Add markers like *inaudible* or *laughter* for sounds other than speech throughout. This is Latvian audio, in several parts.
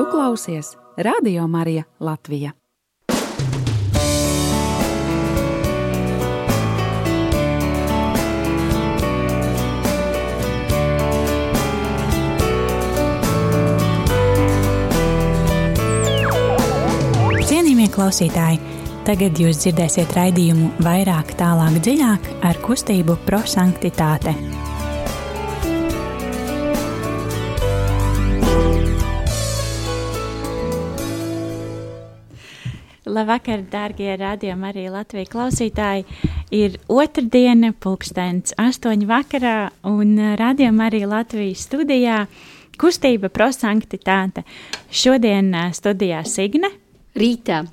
Tu klausies Radio Marija Latvija. Cienījamie klausītāji, tagad jūs dzirdēsiet raidījumu vairāk, tālāk, dziļāk ar kustību prosanktitāte. Labvakar, dārgie radījumi, arī Latvijas klausītāji. Ir otrdiena, pulkstenis astoņi vakarā, un radījumi arī Latvijas studijā kustība prosanktitāte. Šodien studijā Signe. Rītā.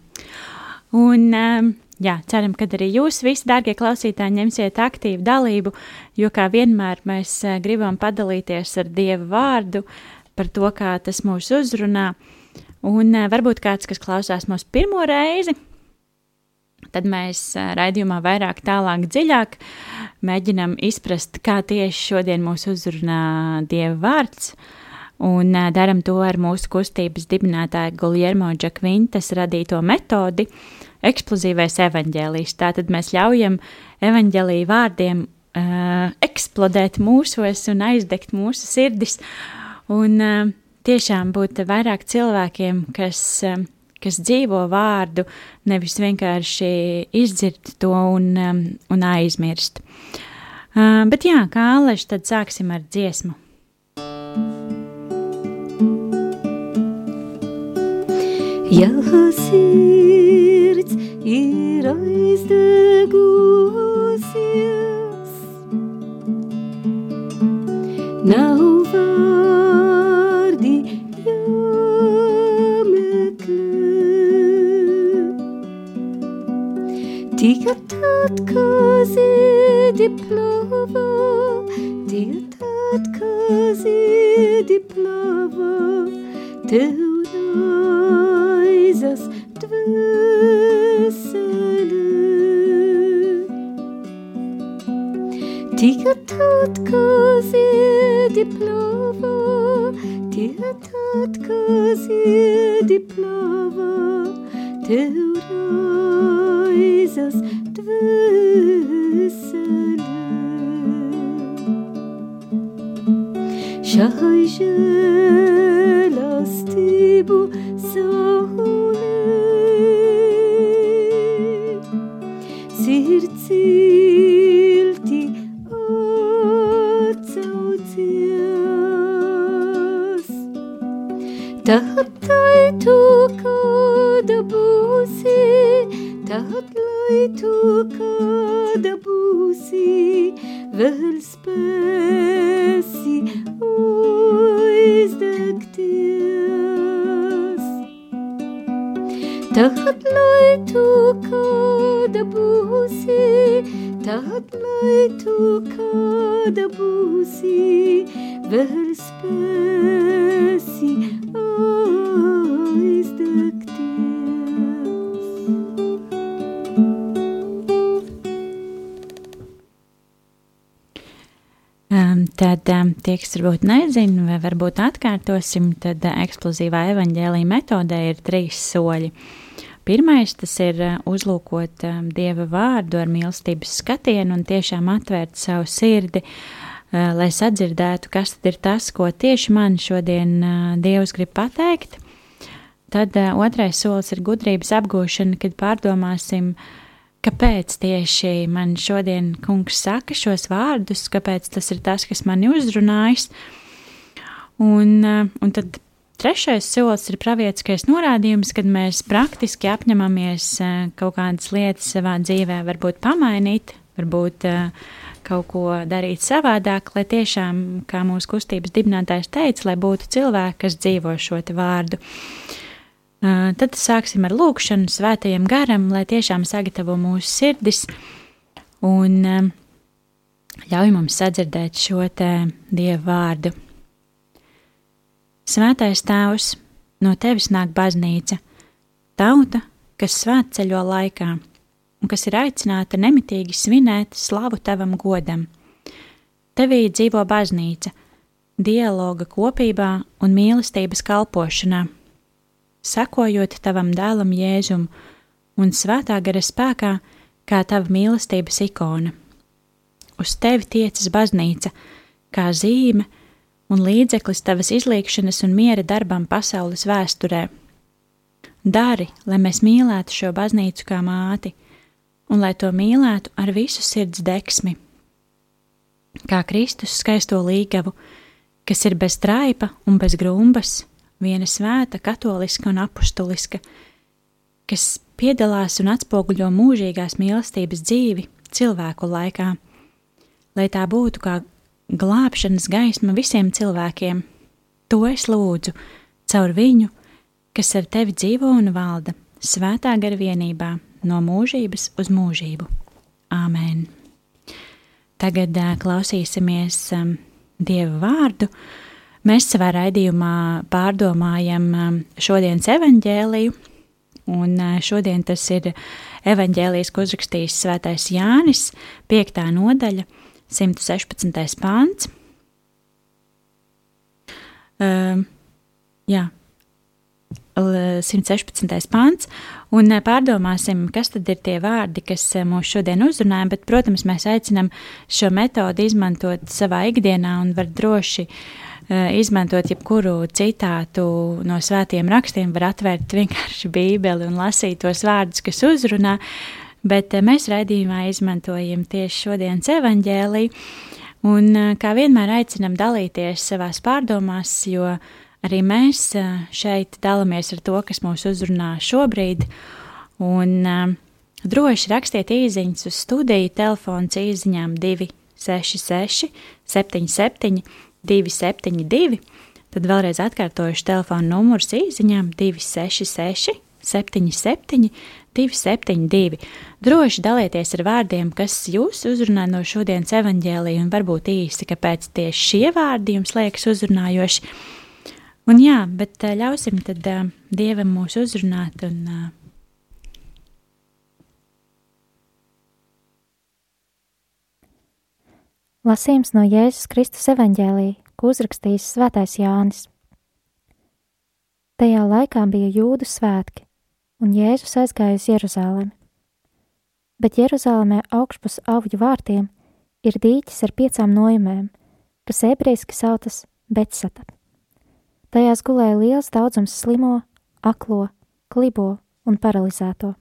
Un, jā, ceram, ka arī jūs visi, dārgie klausītāji, ņemsiet aktīvu dalību, jo kā vienmēr mēs gribam padalīties ar Dievu vārdu par to, kā tas mūs uzrunā. Un uh, varbūt kāds, kas klausās mūsu pirmo reizi, tad mēs uh, raidījumā vairāk, tālāk, dziļāk mēģinam izprast, kā tieši šodien mūs uzrunā Dieva vārds. Un uh, darām to ar mūsu kustības dibinātāja Guljermo Džakvintas radīto metodi - eksplozīvais evaņģēlijs. Tātad mēs ļaujam evaņģēlīju vārdiem uh, eksplodēt mūsos un aizdegt mūsu sirdis. Un, uh, tiešām būt vairāk cilvēkiem, kas, um, kas dzīvo vārdu, nevis vienkārši izdzird to un, um, un aizmirst. Uh, bet jā, kā Aleša, tad sāksim ar dziesmu. Ja sirds ir aizdegusies, nav Tikai tad, kad ziedi plava, tikai tad, kad ziedi plava, tev raizas dvēsele. Tikai tad, kad ziedi plava, tikai tad, kad ziedi plava, tev raizas dvēsele. Šai žēlastību saulē, sirds ilti Tad tai tu kāda būsi, tad lai tu kāda Tad lai tu kāda būsi, tad lai tu kāda būsi, vēl Um, tad um, tie, kas varbūt nezina, vai varbūt atkārtosim, tad uh, eksplozīvā evaņģēlīja metodē ir trīs soļi. Pirmais tas ir uh, uzlūkot um, dieva vārdu ar mīlestības skatienu un tiešām atvērt savu sirdi, uh, lai sadzirdētu, kas tad ir tas, ko tieši man šodien uh, dievs grib pateikt. Tad uh, otrais solis ir gudrības apgūšana, kad pārdomāsim, uh, kāpēc tieši man šodien kungs saka šos vārdus, kāpēc tas ir tas, kas mani uzrunājis. Un, eh, un tad trešais solis ir pravietiskais norādījums, kad mēs praktiski apņemamies eh, kaut kādas lietas savā dzīvē, varbūt pamainīt, varbūt eh, kaut ko darīt savādāk, lai tiešām, kā mūsu kustības dibinātājs teica, lai būtu cilvēki, kas dzīvo šo vārdu. Uh, Tad sāksim ar lūkšanu svētajam garam, lai tiešām sagatavo mūsu sirdis un ļauj mums sadzirdēt šo te dievu vārdu. Svētais tēvs, no tevis nāk baznīca, tauta, kas svētceļo laikā un kas ir aicināta nemitīgi svinēt slavu tavam godam. Tevī dzīvo baznīca, dialoga kopībā un mīlestības kalpošanā sakojot tavam dēlam Jēzum un svētā gara spēkā, kā tava mīlestības ikona. Uz tevi tiecas baznīca, kā zīme un līdzeklis tavas izliekšanas un miera darbam pasaules vēsturē. Dari, lai mēs mīlētu šo baznīcu kā māti, un lai to mīlētu ar visu sirds deksmi. Kā Kristus skaisto līgavu, kas ir bez traipa un bez grumbas, viena svēta, katoliska un apustuliska, kas piedalās un atspoguļo mūžīgās mīlestības dzīvi cilvēku laikā, lai tā būtu kā glābšanas gaisma visiem cilvēkiem. To es lūdzu caur viņu, kas ar tevi dzīvo un valda svētā gara vienībā no mūžības uz mūžību. Āmen! Tagad uh, klausīsimies um, Dieva vārdu. Mēs savā raidījumā pārdomājam um, šodienas evaņģēliju, un uh, šodien tas ir evaņģēlijas, ko uzrakstījis Svētais Jānis, 5. nodaļa, 116. pāns. Um, jā, 116. pāns, un eh, pārdomāsim, kas tad ir tie vārdi, kas eh, mūs šodien uzrunāja, bet, protams, mēs aicinam šo metodi izmantot savā ikdienā un var droši uh, izmantot jebkuru citātu no svētiem rakstiem, var atvērt vienkārši bībeli un lasīt tos vārdus, kas uzrunā, bet uh, mēs raidījumā izmantojam tieši šodienas evaņģēliju, un uh, kā vienmēr aicinam dalīties savās pārdomās, jo arī mēs šeit dalāmies ar to, kas mūs uzrunā šobrīd. Un droši rakstiet īsiņas uz studiju telefons īsiņām 266, 77, 272. Tad vēlreiz atkārtojuši telefona numurs īsiņām 266, 77, 272. Droši dalieties ar vārdiem, kas jūs uzrunā no šodienas evaņģēlīja, un varbūt īsti, kāpēc tieši šie vārdi jums liekas uzrunājoši Un jā, bet ļausim tad uh, Dievam mūs uzrunāt un Lasījums no Jēzus Kristus evaņģēlī, ko uzrakstījis Svētais Jānis. Tajā laikā bija jūdu svētki, un Jēzus aizgāja uz Jeruzalemi. Bet Jeruzalemē augšpus augļu vārtiem ir dīķis ar piecām nojumēm, kas ebrejiski saucas Betsata. Tajās gulēja liels daudzums slimo, aklo, klibo un paralizēto.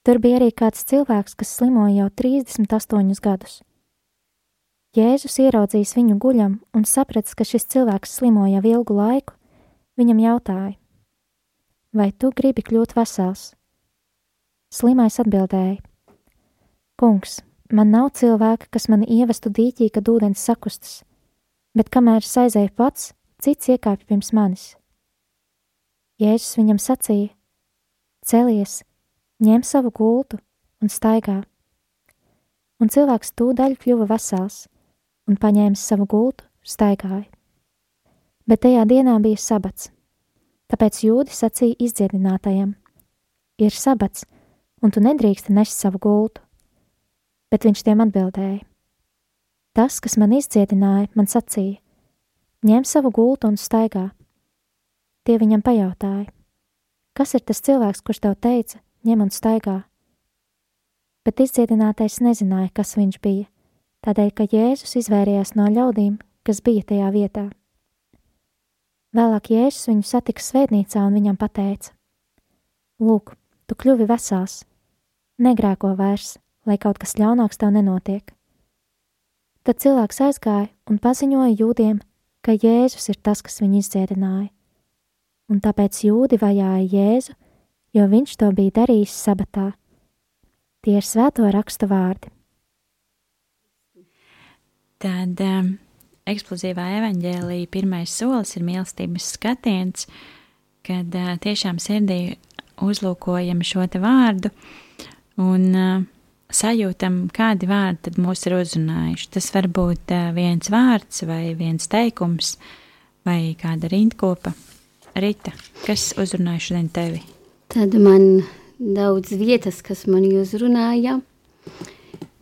Tur bija arī kāds cilvēks, kas slimoja jau 38 gadus. Jēzus ieraudzījis viņu guļam un sapratis, ka šis cilvēks slimo jau ilgu laiku, viņam jautāja: Vai tu gribi kļūt vesels? Slimais atbildēja: Kungs, man nav cilvēka, kas mani ievestu dīķī, kad ūdens sakustas, bet kamēr es aizēju pats, cits iekāpj pirms manis. Jēzus viņam sacīja: Celies, ņem savu gultu un staigā. Un cilvēks tūdaļ kļuva vesels un paņēmis savu gultu, staigāja. Bet tajā dienā bija sabats, tāpēc jūdi sacīja izdziedinātajam: Ir sabats, un tu nedrīksti nest savu gultu. Bet viņš tiem atbildēja: Tas, kas man izdziedināja, man sacīja: ņem savu gultu un staigā. Tie viņam pajautāja, kas ir tas cilvēks, kurš tev teica, ņem un staigā? Bet izdziedinātais nezināja, kas viņš bija, tādēļ, ka Jēzus izvairījās no ļaudīm, kas bija tajā vietā. Vēlāk Jēzus viņu satika svētnīcā un viņam pateica: Lūk, tu kļuvi vesels, negrēko vairs, lai kaut kas ļaunāks tev nenotiek. Tad cilvēks aizgāja un paziņoja jūdiem, ka Jēzus ir tas, kas viņu izdziedināja. Un tāpēc jūdi vajāja Jēzu, jo viņš to bija darījis sabatā. Tie ir svēto rakstu vārdi. Tad um, eksplozīvā evaņģēlīja pirmais solis ir mīlestības skatiens, kad uh, tiešām sirdī uzlūkojam šo te vārdu un uh, sajūtam, kādi vārdi tad mūs ir uzrunājuši. Tas var būt viens vārds vai viens teikums vai kāda rindkopa. Rita, kas uzrunāja šodien tevi? Tad man daudz vietas, kas mani uzrunāja.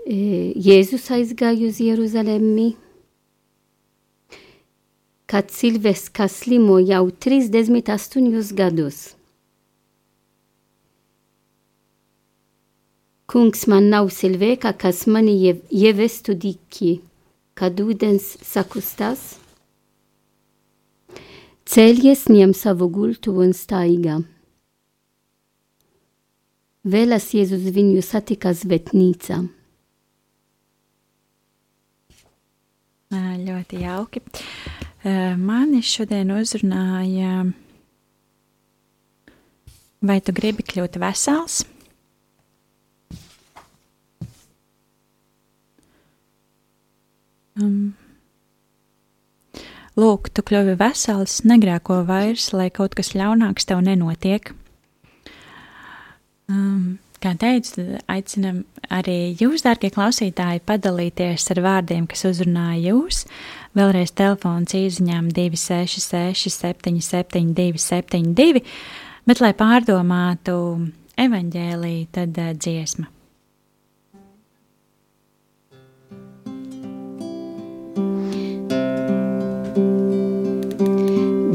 Jēzus aizgāja uz Jeruzalemi. kā cilvēks, kas slimo jau 38 gadus. Kungs man nav cilvēka, kas mani ievestu dikī, kad ūdens sakustās. Ceļies ņem savu gultu un staigā. Vēlas Jēzus viņu satika svetnīcā. Ļoti jauki. Mani šodien uzrunāja, vai tu gribi kļūt vesels? Um, lūk, tu kļuvi vesels, negrēko vairs, lai kaut kas ļaunāks tev nenotiek. Um, Kā teicu, aicinam arī jūs, darbie klausītāji, padalīties ar vārdiem, kas uzrunāja jūs. Vēlreiz telefons īsiņām 266, 77, 272, bet, lai pārdomātu evaņģēlīju, tad uh, dziesma.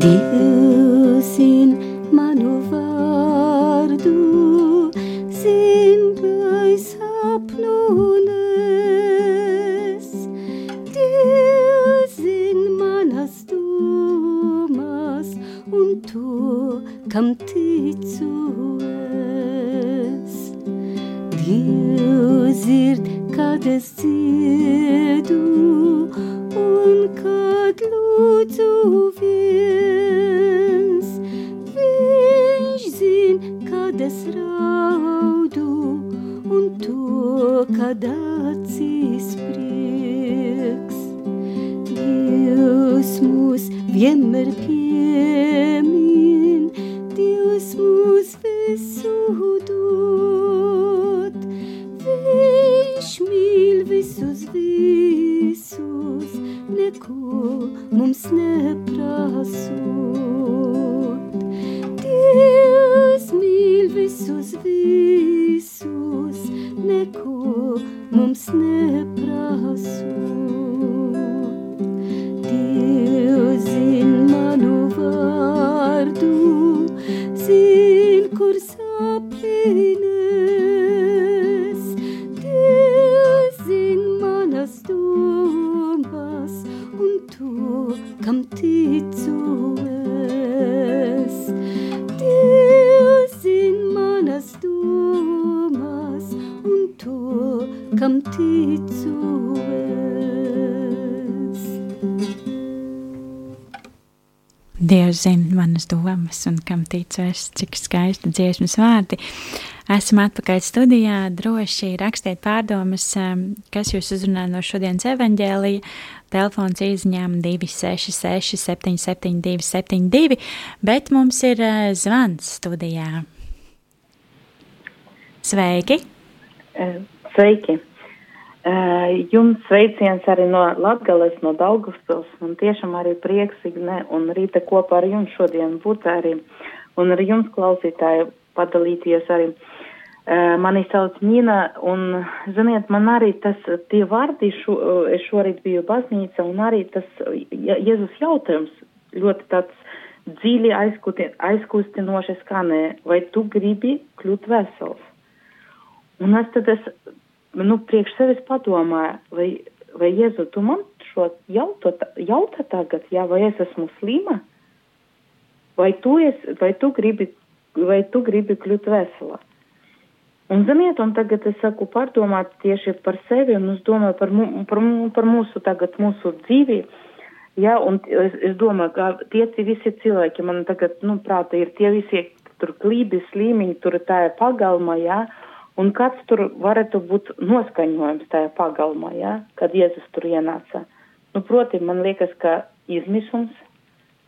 Dievs ticu es, cik skaisti dziesmas vārdi. Esam atpakaļ studijā. Droši rakstiet pārdomas, um, kas jūs uzrunā no šodienas evaņģēlija. Telefons izņēma 266, 772, 72, bet mums ir uh, zvans studijā. Sveiki! Eh, Sveiki! Eh, Jums sveiciens arī no Latgales, no Daugavpils, un tiešām arī prieks, Igne, un rīta kopā ar jums šodien būt arī, un ar jums klausītāji padalīties arī. Mani sauc Nīna, un, ziniet, man arī tas, tie vārdi, šo, es šorīt biju baznīca, un arī tas Jēzus jautājums ļoti tāds dziļi aizkustinoši skanēja, vai tu gribi kļūt vesels? Un es tad es, nu, priekš sevis padomāju, vai, vai Jēzu, tu man šo jauto, jautā tagad, jā, vai es esmu slima? Vai tu, es, vai tu gribi, vai tu gribi kļūt vesela? Un, ziniet, un tagad es saku pārdomāt tieši par sevi, un es domāju par, mu, par, par mūsu tagad, mūsu dzīvi. Jā, un es, es domāju, ka tie visi cilvēki man tagad, nu, prāta ir tie visi, tur klībi, slīmiņi, tur tā ir pagalma, jā, un kāds tur varētu būt noskaņojums tajā pagalmā, jā, kad Jēzus tur ienāca. Nu, proti, man liekas, ka izmisums,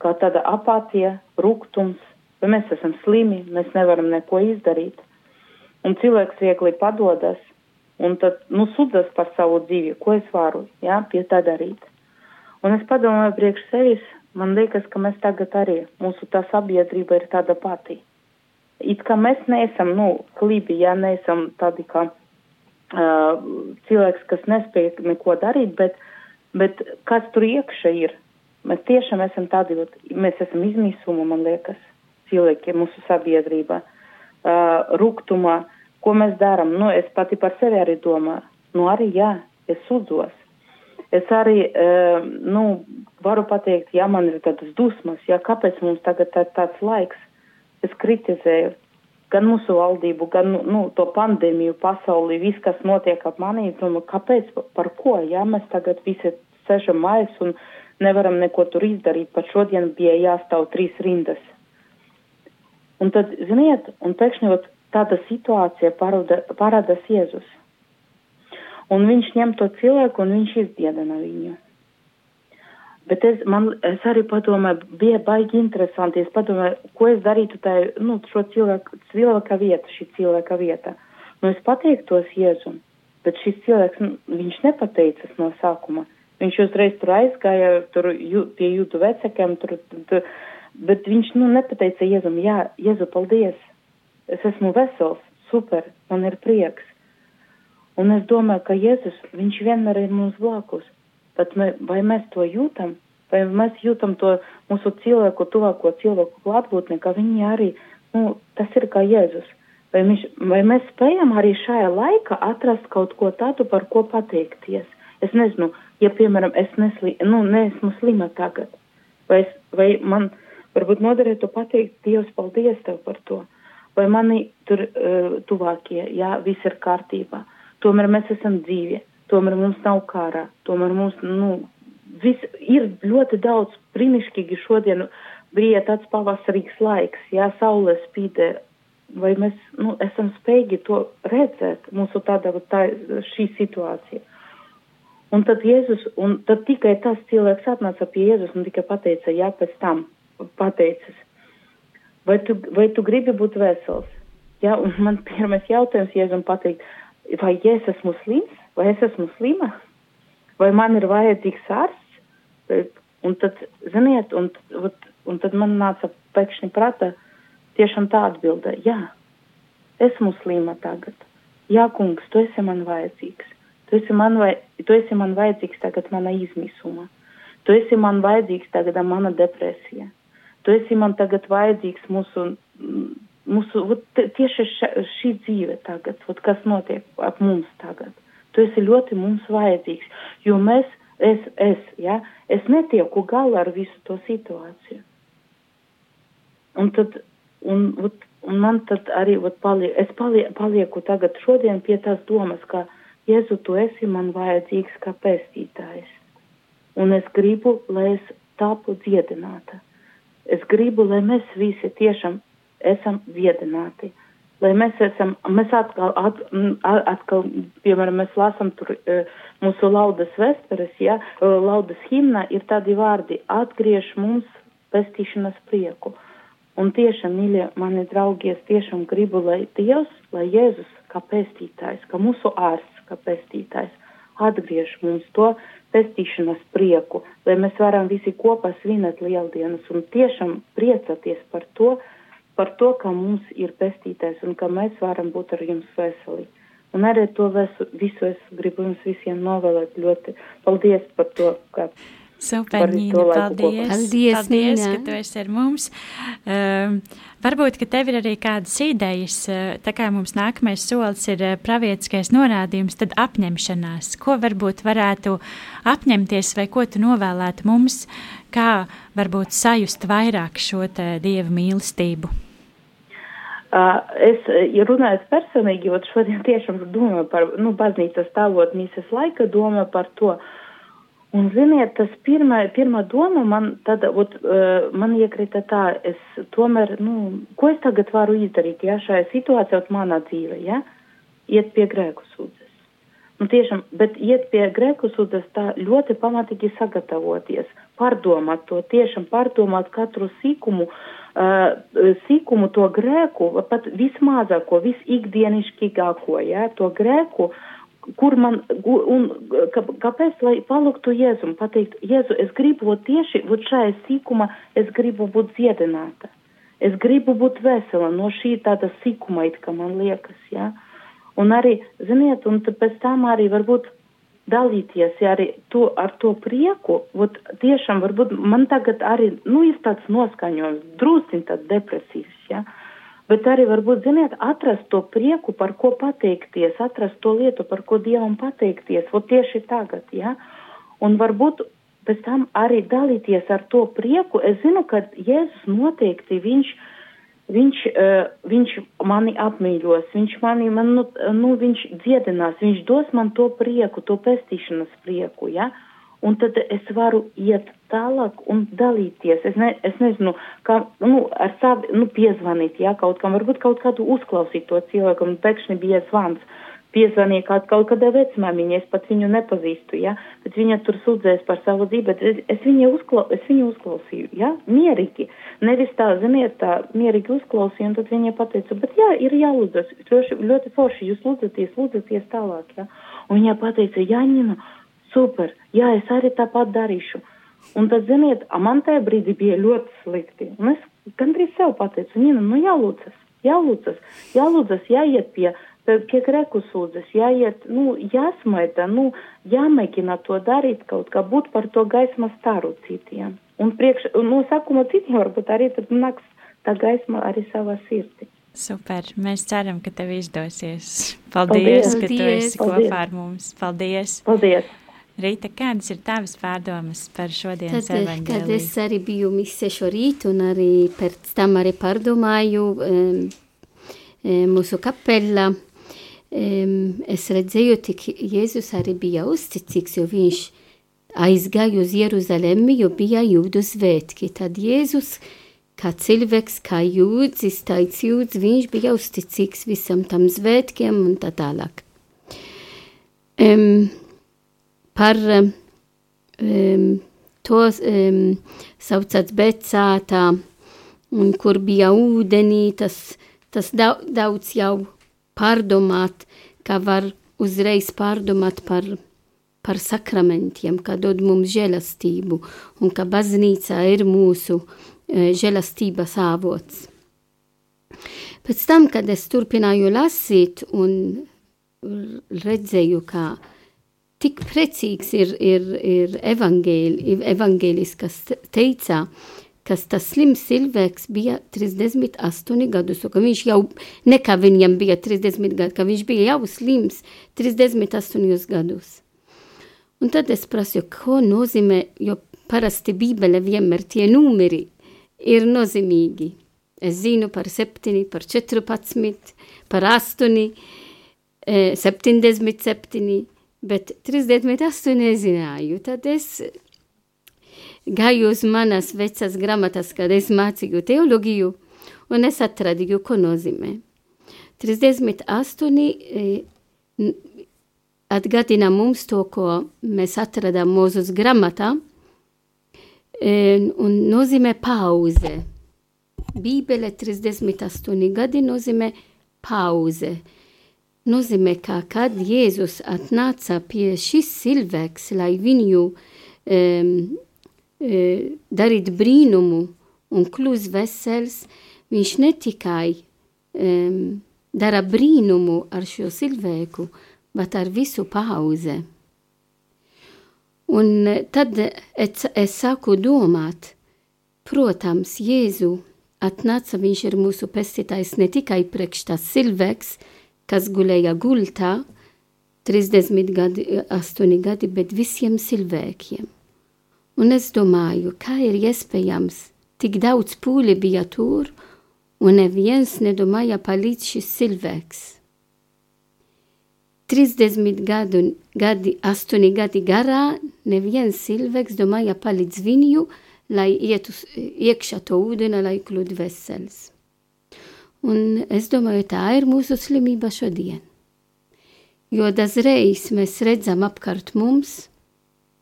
kā tāda apātija, rūgtums, vai mēs esam slimi, mēs nevaram neko izdarīt. Un cilvēks viegli padodas un tad, nu, sudas par savu dzīvi, ko es varu, jā, pie tā darīt. Un es padomāju priekš sevis, man liekas, ka mēs tagad arī, mūsu tā sabiedrība ir tāda pati. It kā mēs neesam, nu, klibi, jā, neesam tādi kā uh, cilvēks, kas nespēja neko darīt, bet, bet kas tur iekšā ir, Mēs tiešām esam tādi, mēs esam izmisuma, man liekas, cilvēki mūsu sabiedrībā, uh, rūgtumā, ko mēs darām. Nu, es pati par sevi arī domāju, nu arī jā, es sūdzos. Es arī, uh, nu, varu pateikt, ja man ir tādas dusmas, ja kāpēc mums tagad tā, tāds laiks, es kritizēju gan mūsu valdību, gan nu, to pandēmiju pasaulī, viss, kas notiek ap manī, domāju, kāpēc, par ko, ja mēs tagad visi sešam mājas un nevaram neko tur izdarīt, pat šodien bija jāstāv trīs rindas. Un tad, ziniet, un pēkšņi vat, tāda situācija parāda, parādās Jēzus. Un viņš ņem to cilvēku un viņš izdiedina viņu. Bet es, man, es arī padomāju, bija baigi interesanti. Es padomāju, ko es darītu tajā, nu, šo cilvēku, cilvēka vieta, šī cilvēka vieta. Nu, es pateiktos Jēzum, bet šis cilvēks, nu, viņš nepateicas no sākuma. Viņš uzreiz tur aizgāja, tur jū, pie jūtu vecākiem, tur, tur, bet viņš, nu, nepateica Jēzum, jā, Jēzu, paldies, es esmu vesels, super, man ir prieks. Un es domāju, ka Jēzus, viņš vienmēr ir mums blakus. Bet mē, vai mēs to jūtam? Vai mēs jūtam to mūsu cilvēku, tuvāko cilvēku klātbūtni, ka viņi arī, nu, tas ir kā Jēzus. Vai, viņš, vai mēs spējam arī šajā laikā atrast kaut ko tādu, par ko pateikties? Es nezinu, ja, piemēram, es nesli, nu, neesmu slima tagad, vai, es, vai man varbūt noderētu pateikt, Dievs, paldies tev par to, vai mani tur uh, tuvākie, jā, viss ir kārtībā, tomēr mēs esam dzīvi, tomēr mums nav kārā, tomēr mums, nu, viss ir ļoti daudz brīnišķīgi šodien bija tāds pavasarīgs laiks, jā, saule spīdē, vai mēs, nu, esam spējīgi to redzēt, mūsu tāda, tā, šī situācija. Un tad Jēzus, un tad tikai tas cilvēks atnāca pie Jēzus un tikai pateica, jā, pēc tam pateicis, vai tu, vai tu gribi būt vesels? Jā, un man *laughs* pirmais jautājums Jēzum pateikt, vai es esmu slims? vai es esmu slima, vai man ir vajadzīgs ārsts. Un tad, ziniet, un, un tad man nāca pēkšņi prata tiešām tā atbilde, jā, esmu slima tagad. Jā, kungs, tu esi man vajadzīgs. Tu esi man, vai, tu esi man vajadzīgs tagad mana izmisuma. Tu esi man vajadzīgs tagad mana depresija. Tu esi man tagad vajadzīgs mūsu, mūsu tieši šī dzīve tagad, kas notiek ap mums tagad. Tu esi ļoti mums vajadzīgs, jo mēs, es, es, ja, es netieku galā ar visu to situāciju. Un tad, un, ot, un man tad arī, ot, paliek, es palie, palieku tagad šodien pie tās domas, ka, Jēzu, tu esi man vajadzīgs kā pestītājs. Un es gribu, lai es tapu dziedināta. Es gribu, lai mēs visi tiešām esam dziedināti lai mēs esam, mēs atkal, at, atkal piemēram, mēs lasam tur e, mūsu laudas vesperes, ja, e, laudas himna ir tādi vārdi, atgriež mums pestīšanas prieku. Un tiešām, mīļie mani draugi, es tiešām gribu, lai Dievs, lai Jēzus kā pestītājs, kā mūsu ārsts, kā pestītājs, atgriež mums to pestīšanas prieku, lai mēs varam visi kopā svinēt lieldienas un tiešām priecāties par to, uh, par to, ka mums ir pestītais un ka mēs varam būt ar jums veseli. Un arī to visu, visu es gribu jums visiem novēlēt ļoti. Paldies par to, ka. Super, Nīna, paldies, paldies, paldies Nīna. ka tu esi ar mums. Um, varbūt, ka tev ir arī kādas idejas, uh, tā kā mums nākamais solis ir uh, pravietiskais norādījums, tad apņemšanās. Ko varbūt varētu apņemties vai ko tu novēlētu mums, kā varbūt sajust vairāk šo dievu mīlestību? Uh, es, ja runājot personīgi, ot šodien tiešām domāju par, nu, baznīcas stāvot mīsas laika, domāju par to. Un, ziniet, tas pirmā, pirmā doma man tad, ot, uh, man iekrita tā, es tomēr, nu, ko es tagad varu izdarīt, ja, šajā situācijā, ot manā dzīve, ja, iet pie grēku sūdzes. Nu, tiešām, bet iet pie grēku sūdzes tā ļoti pamatīgi sagatavoties, pārdomāt to, tiešām pārdomāt katru sīkumu, uh, uh, sīkumu to grēku, pat vismazāko, visikdienišķīgāko, ja, to grēku, kur man, un kā, kāpēc, lai palūgtu Jēzu un pateikt, Jēzu, es gribu būt tieši, būt šajā sīkuma, es gribu būt dziedināta. Es gribu būt vesela no šī tāda sīkuma, it kā man liekas, ja. Un arī, ziniet, un pēc tam arī varbūt dalīties ja arī to, ar to prieku, ot, tiešām varbūt man tagad arī, nu, ir tāds noskaņojums, drūstiņ tāds depresīvs, ja, bet arī varbūt, ziniet, atrast to prieku, par ko pateikties, atrast to lietu, par ko Dievam pateikties, ot tieši tagad, ja, un varbūt pēc tam arī dalīties ar to prieku. Es zinu, ka Jēzus noteikti viņš Viņš, uh, viņš mani apmīļos, viņš mani, man, nu, nu, viņš dziedinās, viņš dos man to prieku, to pestīšanas prieku, ja? Un tad es varu iet tālāk un dalīties. Es, ne, es nezinu, kā, nu, ar savu, nu, piezvanīt, ja, kaut kam, varbūt kaut kādu uzklausīt to cilvēku, un pēkšņi bija zvans. Piezvanīja kaut, kaut kādā vecmāmiņa, es pat viņu nepazīstu, ja, bet viņa tur sūdzēs par savu dzīvi, bet es, es, viņu, uzkla, es viņu uzklausīju, ja, mierīgi, nevis tā, ziniet, tā mierīgi uzklausīju, un tad viņa pateica, bet jā, ir jālūdzas, ļoti, ļoti forši, jūs lūdzaties, lūdzaties tālāk, ja, un viņa pateica, Jāņina, super, jā, es arī tāpat darīšu. Un tad, ziniet, man tajā brīdī bija ļoti slikti. Un es gandrīz sev pateicu, Nina, nu jālūdzas, jālūdzas, jālūdzas, jāiet pie pie grekusūdzes, jāiet, nu, jāsmaita, nu, jāmēģina to darīt kaut kā, būt par to gaismas staru citiem. Un priekš, no sākuma citiem varbūt arī tad nāks tā gaisma arī savā sirdī. Super, mēs ceram, ka tev izdosies. Paldies, Paldies. ka tu esi Paldies. kopā ar mums. Paldies! Paldies! Rīta, kādas ir tavas pārdomas par šodienas evaņģēliju? Kad es arī biju mise šorīt un arī pēc tam arī pārdomāju um, mūsu kapella, es redzēju, tik Jēzus arī bija uzticīgs, jo viņš aizgāja uz Jeruzalemi, jo bija jūdu svētki. Tad Jēzus, kā cilvēks, kā jūdz, iztaic jūdz, viņš bija uzticīgs visam tam svētkiem un tā tālāk. Um, par um, to um, saucats Becātā, un kur bija ūdenī, tas, tas daudz jau pārdomāt, kā var uzreiz pārdomāt par, par sakramentiem, kā dod mums žēlastību, un ka baznīca ir mūsu e, žēlastības avots. Pēc tam, kad es turpināju lasīt un redzēju, kā tik precīgs ir, ir, ir evangēli, evangēlis, kas teica, kas tas slims cilvēks bija 38 gadus, ka viņš jau, ne kā viņam bija 30 gadi, ka viņš bija jau slims 38 gadus. Un tad es prasu, ko nozīmē, jo parasti bībele vienmēr tie numeri ir nozīmīgi. Es zinu par 7, par 14, par 8, 77, bet 38 nezināju. Tad es gāju uz manas vecas gramatas, kad es mācīju teoloģiju, un es atradīju, ko nozīmē. 38 e, atgādina mums to, ko mēs atradām Mūzus gramatā, e, un nozīmē pauze. Bībele 38 gadi nozīmē pauze. Nozīmē, ka kad Jēzus atnāca pie šis cilvēks, lai viņu um, E, darīt brīnumu un kļūst vesels, viņš ne tikai um, dara brīnumu ar šo cilvēku, bet ar visu pauze. Un e, tad es, es sāku domāt, protams, Jēzu atnāca, viņš ir mūsu pestītājs ne tikai priekš tas cilvēks, kas gulēja gultā, 30 gadi, 8 gadi, bet visiem cilvēkiem. Un es domāju, kā ir iespējams, tik daudz pūļi bija tur, un neviens nedomāja palīdz šis cilvēks. 30 gadu, gadi, 8 gadi garā, neviens cilvēks domāja palīdz viņu, lai ietu iekšā to ūdeni, lai kļūtu vesels. Un es domāju, tā ir mūsu slimība šodien. Jo dažreiz mēs redzam apkārt mums,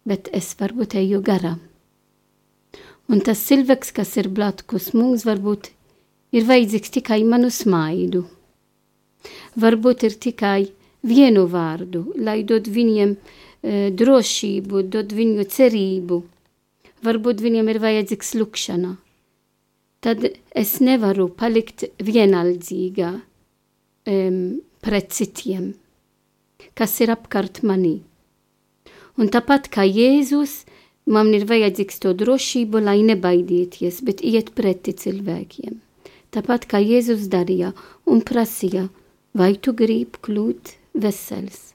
bet es varbūt eju garām. Un tas cilvēks, kas ir blakus mums, varbūt ir vajadzīgs tikai manu smaidu. Varbūt ir tikai vienu vārdu, lai dod viņiem e, drošību, dod viņu cerību. Varbūt viņiem ir vajadzīgs lukšana. Tad es nevaru palikt vienaldzīgā um, pret citiem, kas ir apkārt manī. Un tāpat kā Jēzus, man ir vajadzīgs to drošību, lai nebaidieties, bet iet preti cilvēkiem. Tāpat kā Jēzus darīja un prasīja, vai tu gribi kļūt vesels.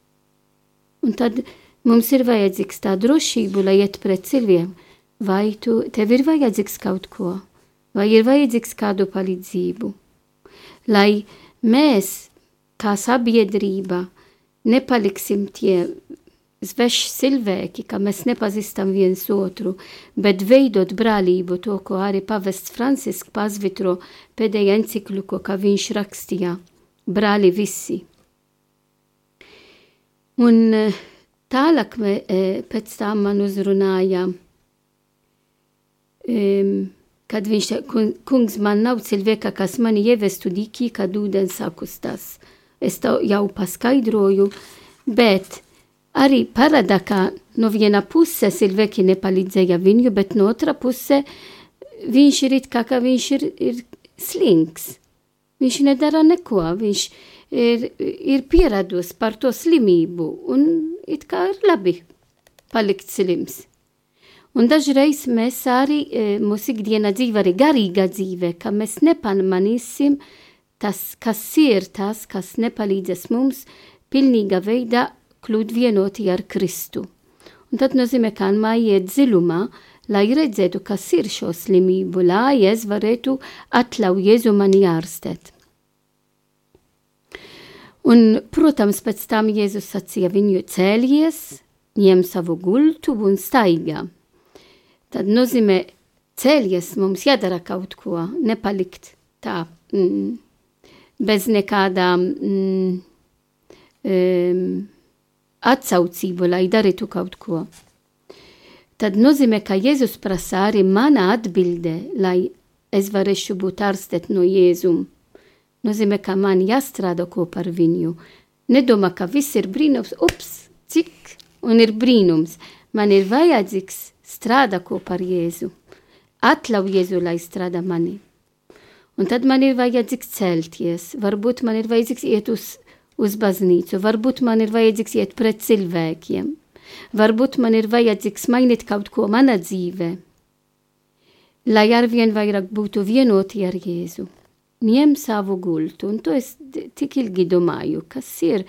Un tad mums ir vajadzīgs tā drošība, lai iet pret cilvēkiem, vai tu, tev ir vajadzīgs kaut ko, vai ir vajadzīgs kādu palīdzību, lai mēs, kā sabiedrība, nepaliksim tie sveši cilvēki, ka mēs nepazīstam viens otru, bet veidot brālību, to, ko arī pavests Francisks pazvitro pēdējā encikliku, kā viņš rakstīja, brāli visi. Un eh, tālāk eh, pēc tam man uzrunāja, kad viņš te, kungs, man nav cilvēka, kas mani ievestu dīkī, kad ūdens sakustās. Es to jau paskaidroju, bet arī parāda, ka no viena puse cilvēki nepalīdzēja viņu, bet no otra puse viņš ir it kā, ka viņš ir, ir slings. Viņš nedara neko, viņš ir, ir pieradus par to slimību un it kā ir labi palikt slims. Un dažreiz mēs arī, e, mūsu ikdiena dzīve, arī garīga dzīve, ka mēs nepamanīsim tas, kas ir tas, kas nepalīdzēs mums pilnīga veidā kļūt vienoti ar Kristu. Un tad nozīmē, ka mājiet dziļumā, lai redzētu, kas ir šo slimību, lai es varētu atļaut Jēzu mani ārstēt. Un, protams, pēc tam Jēzus sacīja viņu cēlies, ņem savu gultu un staigā. Tad nozīmē, cēlies mums jādara kaut ko, nepalikt tā, mm, bez nekādām mm, um, atsaucību, lai darītu kaut ko. Tad nozīmē, ka Jēzus prasa arī mana atbilde, lai es varēšu būt ārstēt no Jēzum. Nozīmē, ka man jāstrādā kopā ar viņu. Nedomā, ka viss ir brīnums, ups, cik un ir brīnums. Man ir vajadzīgs strādā kopā ar Jēzu. Atļauj Jēzu, lai strādā mani. Un tad man ir vajadzīgs celties, varbūt man ir vajadzīgs iet uz uz baznīcu, varbūt man ir vajadzīgs iet pret cilvēkiem, varbūt man ir vajadzīgs mainīt kaut ko manā dzīvē, lai arvien vairāk būtu vienoti ar Jēzu. Ņem savu gultu, un to es tik ilgi domāju, kas ir,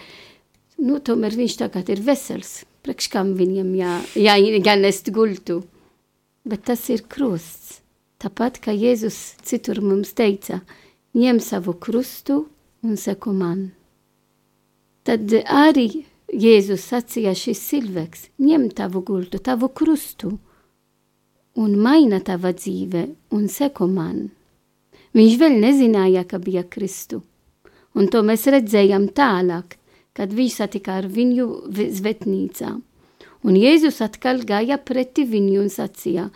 nu, tomēr viņš tagad ir vesels, priekš kam viņam jā, jā, jānest gultu, bet tas ir krusts. Tāpat kā Jēzus citur mums teica, ņem savu krustu un seko man. Tad arī Jēzus sacīja šis cilvēks, ņem tavu gultu, tavu krustu un maina tava dzīve un seko man. Viņš vēl nezināja, ka bija Kristu, un to mēs redzējām tālāk, kad viņš satika ar viņu svetnīcā. Un Jēzus atkal gāja preti viņu un sacīja,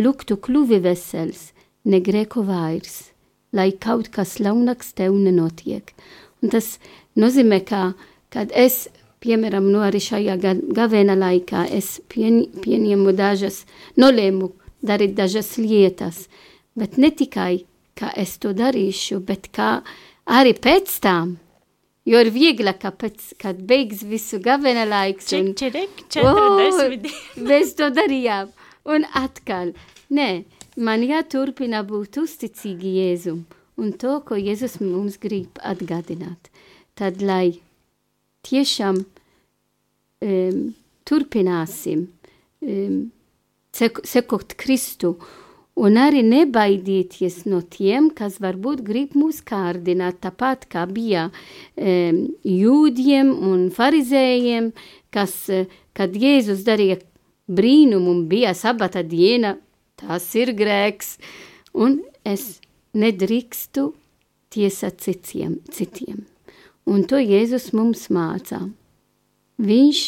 lūk, tu kļuvi vesels, negrēko vairs, lai kaut kas ļaunāks tev nenotiek. Un tas nozīmē, ka, kad es, piemēram, no arī šajā gavēna laikā, es pieņ, pieņemu dažas, nolēmu darīt dažas lietas, bet ne tikai, kā es to darīšu, bet kā arī pēc tam, Jo ir vieglāk, ka pēc, kad beigs visu gavena laiks. Un, čik, čik, 40. Oh, mēs to darījām. Un atkal, nē, man jāturpina būt uzticīgi Jēzum un to, ko Jēzus mums grib atgādināt tad lai tiešām um, turpināsim um, sek sekot Kristu un arī nebaidīties no tiem, kas varbūt grib mūs kārdināt, tāpat kā bija um, jūdiem un farizējiem, kas, kad Jēzus darīja brīnumu un bija sabata diena, tas ir grēks, un es nedrīkstu tiesāt citiem. citiem. Un to Jēzus mums mācā. Viņš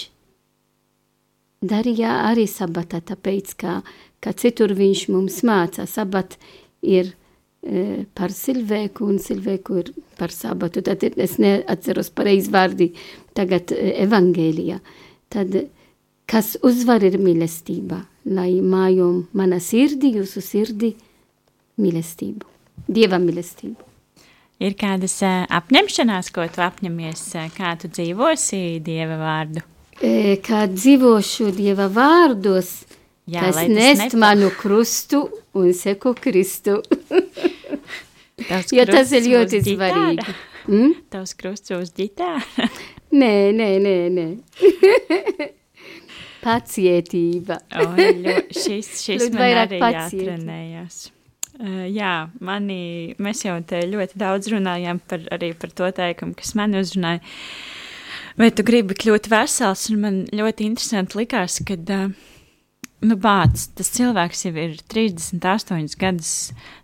darīja arī sabatā, tāpēc, ka, ka citur viņš mums mācā. Sabat ir e, par cilvēku un cilvēku ir par sabatu. Tad es neatceros pareizi vārdi tagad e, evangēlijā. Tad, kas uzvar ir mīlestība, lai mājom mana sirdi, jūsu sirdi mīlestību, Dieva mīlestību. Ir kādas apņemšanās, ko tu apņemies, kā tu dzīvosi Dieva vārdu? e, kā dzīvošu Dieva vārdos, Jā, tas tas nest nepa- manu krustu un seku Kristu. *laughs* Tavs jo tas ir ļoti svarīgi. Mm? Tavs krusts uz ģitāra. *laughs* Nē, nē, nē, nē. *laughs* Pacietība. O, ļo, šis šis man arī pacieti. jātrenējas. Uh, jā, mani, mēs jau te ļoti daudz runājām par, arī par to teikumu, kas man uzrunāja. Vai tu gribi kļūt vesels? Un man ļoti interesanti likās, ka, uh, nu, bāc, tas cilvēks jau ir 38 gadus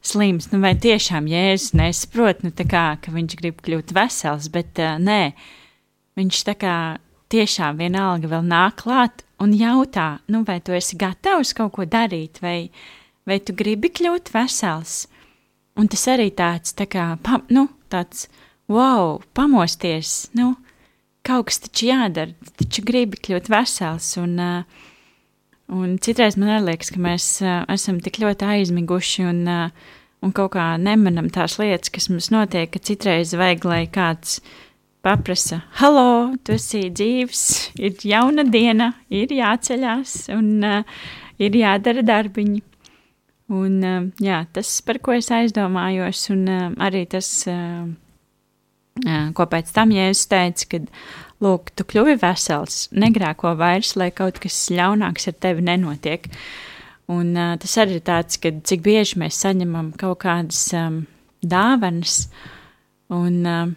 slims. Nu, vai tiešām jēzus nesaprot, nu, kā, ka viņš grib kļūt vesels, bet uh, nē, viņš tā kā tiešām vienalga vēl nāk klāt un jautā, nu, vai tu esi gatavs kaut ko darīt, vai, vai tu gribi kļūt vesels. Un tas arī tāds, tā kā, pa, nu, tāds, wow, pamosties, nu, kaut kas taču jādara, taču gribi kļūt vesels. Un, uh, un citreiz man arī liekas, ka mēs esam tik ļoti aizmiguši un, un kaut kā nemanam tās lietas, kas mums notiek, ka citreiz vajag, lai kāds paprasa, halo, tu esi dzīves, ir jauna diena, ir jāceļās un uh, ir jādara darbiņi. Un, uh, jā, tas, par ko es aizdomājos, un uh, arī tas, uh, ko pēc tam Jēzus teica, kad, lūk, tu kļuvi vesels, negrēko vairs, lai kaut kas ļaunāks ar tevi nenotiek. Un uh, tas arī ir tāds, ka cik bieži mēs saņemam kaut kādas um, dāvanas, un uh,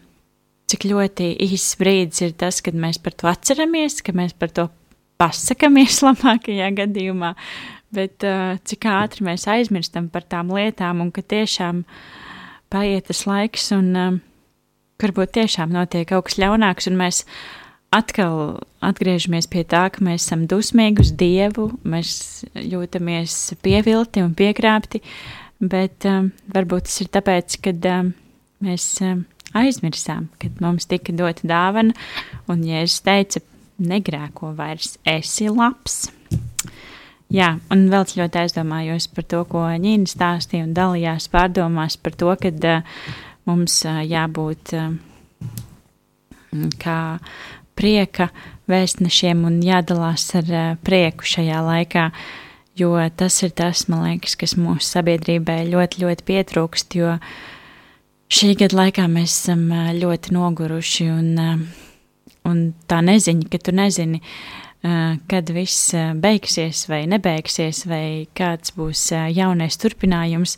cik ļoti īsts brīdis ir tas, kad mēs par to atceramies, ka mēs par to pasakāmies *laughs* labākajā gadījumā, bet uh, cik ātri mēs aizmirstam par tām lietām un ka tiešām paiet tas laiks un uh, varbūt tiešām notiek kaut kas ļaunāks un mēs atkal atgriežamies pie tā, ka mēs esam dusmīgi uz Dievu, mēs jūtamies pievilti un piekrāpti, bet um, varbūt tas ir tāpēc, ka um, mēs um, aizmirsām, kad mums tika dota dāvana, un Jēzus teica, negrēko vairs, esi labs. Jā, un vēl ļoti aizdomājos par to, ko Ņīna stāstīja un dalījās pārdomās par to, ka uh, mums uh, jābūt uh, kā prieka vēstnešiem un jādalās ar uh, prieku šajā laikā, jo tas ir tas, man liekas, kas mūsu sabiedrībai ļoti, ļoti pietrūkst, jo šī gada laikā mēs esam uh, ļoti noguruši un, uh, un tā neziņa, ka tu nezini, uh, kad viss uh, beigsies vai nebeigsies, vai kāds būs uh, jaunais turpinājums,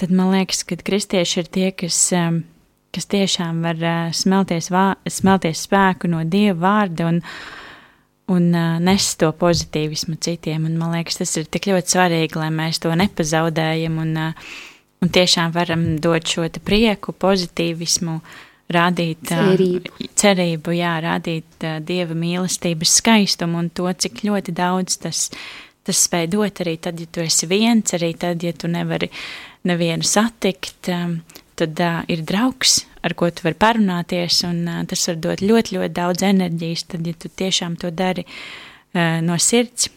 tad man liekas, ka kristieši ir tie, kas um, kas tiešām var uh, smelties, vā, smelties spēku no Dieva vārda un, un uh, nes to pozitīvismu citiem. Un, man liekas, tas ir tik ļoti svarīgi, lai mēs to nepazaudējam un, uh, un tiešām varam dot šo prieku, pozitīvismu, rādīt Cerību. uh, cerību jā, rādīt uh, Dieva mīlestības skaistumu un to, cik ļoti daudz tas, tas spēj dot arī tad, ja tu esi viens, arī tad, ja tu nevari nevienu satikt. Um, tad uh, ir draugs, ar ko tu vari parunāties, un uh, tas var dot ļoti, ļoti daudz enerģijas, tad, ja tu tiešām to dari uh, no sirds,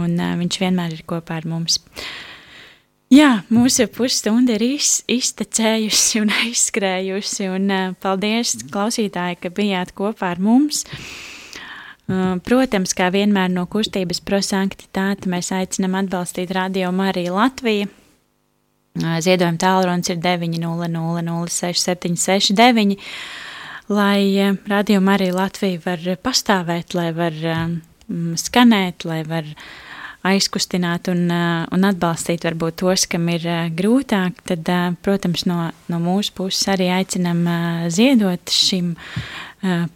un viņš vienmēr ir kopā ar mums. Jā, mūsu pusstunda ir iz, iztecējusi un *laughs* aizskrējusi, un paldies, klausītāji, ka bijāt kopā ar mums. Protams, kā vienmēr no kustības prosanktitāte, mēs aicinām atbalstīt Radio Mariju Latviju. Ziedojuma tālrunis ir 900-06-769, lai radījuma arī Latvija var pastāvēt, lai var skanēt, lai var aizkustināt un, un atbalstīt varbūt tos, kam ir grūtāk, tad, protams, no, no mūsu puses arī aicinam ziedot šim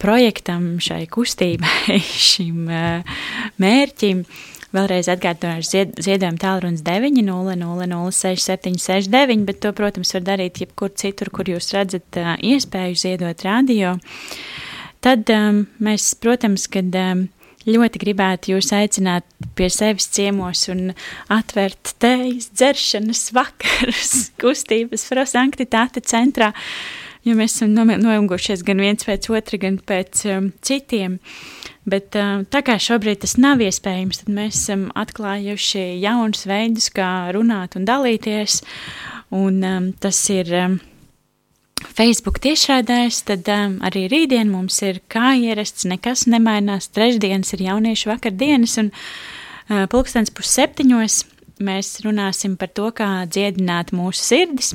projektam, šai kustībai, *laughs* šim mērķim. Vēlreiz atgādināšu, zied, ziedojuma tālrunis 900-6769, bet to, protams, var darīt jebkur citur, kur jūs redzat uh, iespēju ziedot radio. Tad um, mēs, protams, kad um, ļoti gribētu jūs aicināt pie sevis ciemos un atvērt tejas dzeršanas vakarus *laughs* kustības prosanktitāte centrā, jo mēs esam noilgušies gan viens pēc otra, gan pēc um, citiem. Bet tā kā šobrīd tas nav iespējams, tad mēs esam atklājuši jaunus veidus, kā runāt un dalīties. Un, um, tas ir um, Facebook tiešraidēs, tad arī rītdien mums ir kā ierasts, nekas nemainās. Trešdienas ir jauniešu vakardienas, un pulkstens pusseptiņos mēs runāsim par to, kā dziedināt mūsu sirdis,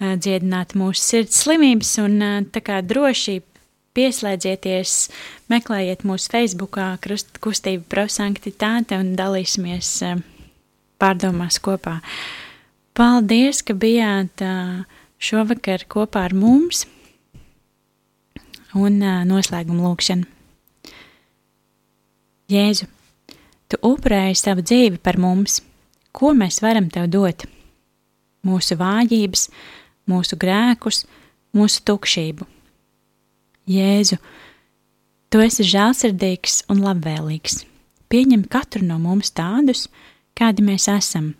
dziedināt mūsu sirds slimības, un tā kā droši pieslēdzieties, meklējiet mūsu Facebookā kustību prosanktitāte un dalīsimies uh, pārdomās kopā. Paldies, ka bijāt uh, šovakar kopā ar mums un uh, noslēguma lūkšana. Jēzu, tu upurēji savu dzīvi par mums, ko mēs varam tev dot? Mūsu vājības, mūsu grēkus, mūsu tukšību. Jēzu, tu esi žēlsirdīgs un labvēlīgs. Pieņem katru no mums tādus, kādi mēs esam.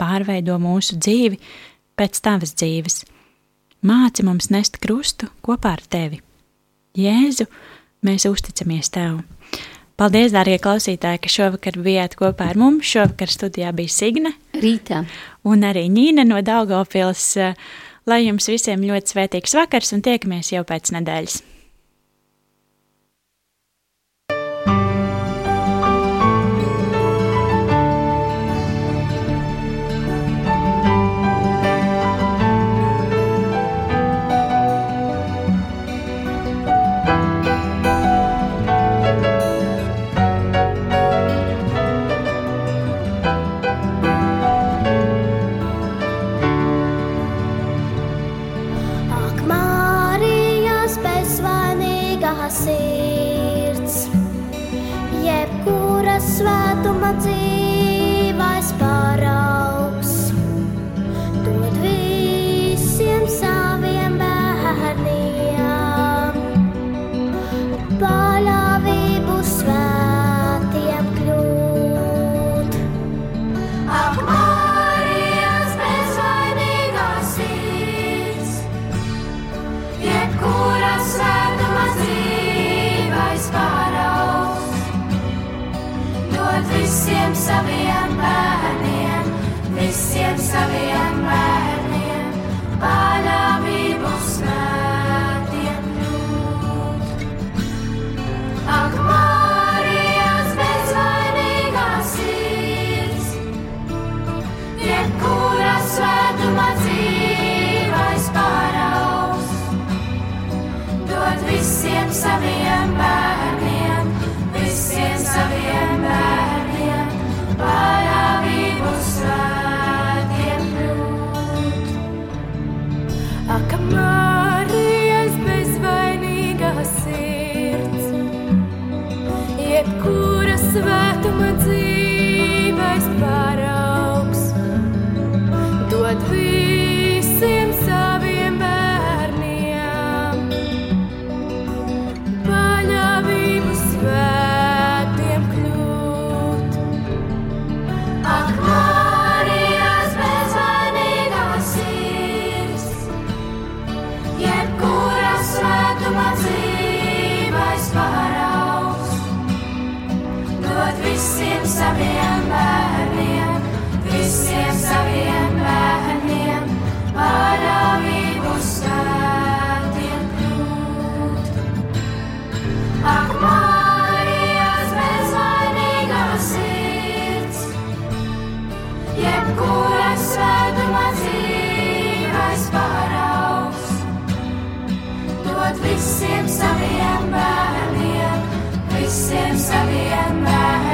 Pārveido mūsu dzīvi, pēc tavas dzīves. Māci mums nest krustu kopā ar tevi. Jēzu, mēs uzticamies tev. Paldies, dārgie klausītāji, ka šovakar bijāt kopā ar mums. Šovakar studijā bija Signe. Rītā. Un arī Nīna no Daugopils. Lai jums visiem ļoti svētīgs vakars un tiekamies jau pēc nedēļas. tavs paraugs. Dod visiem saviem bērniem, visiem saviem bērniem.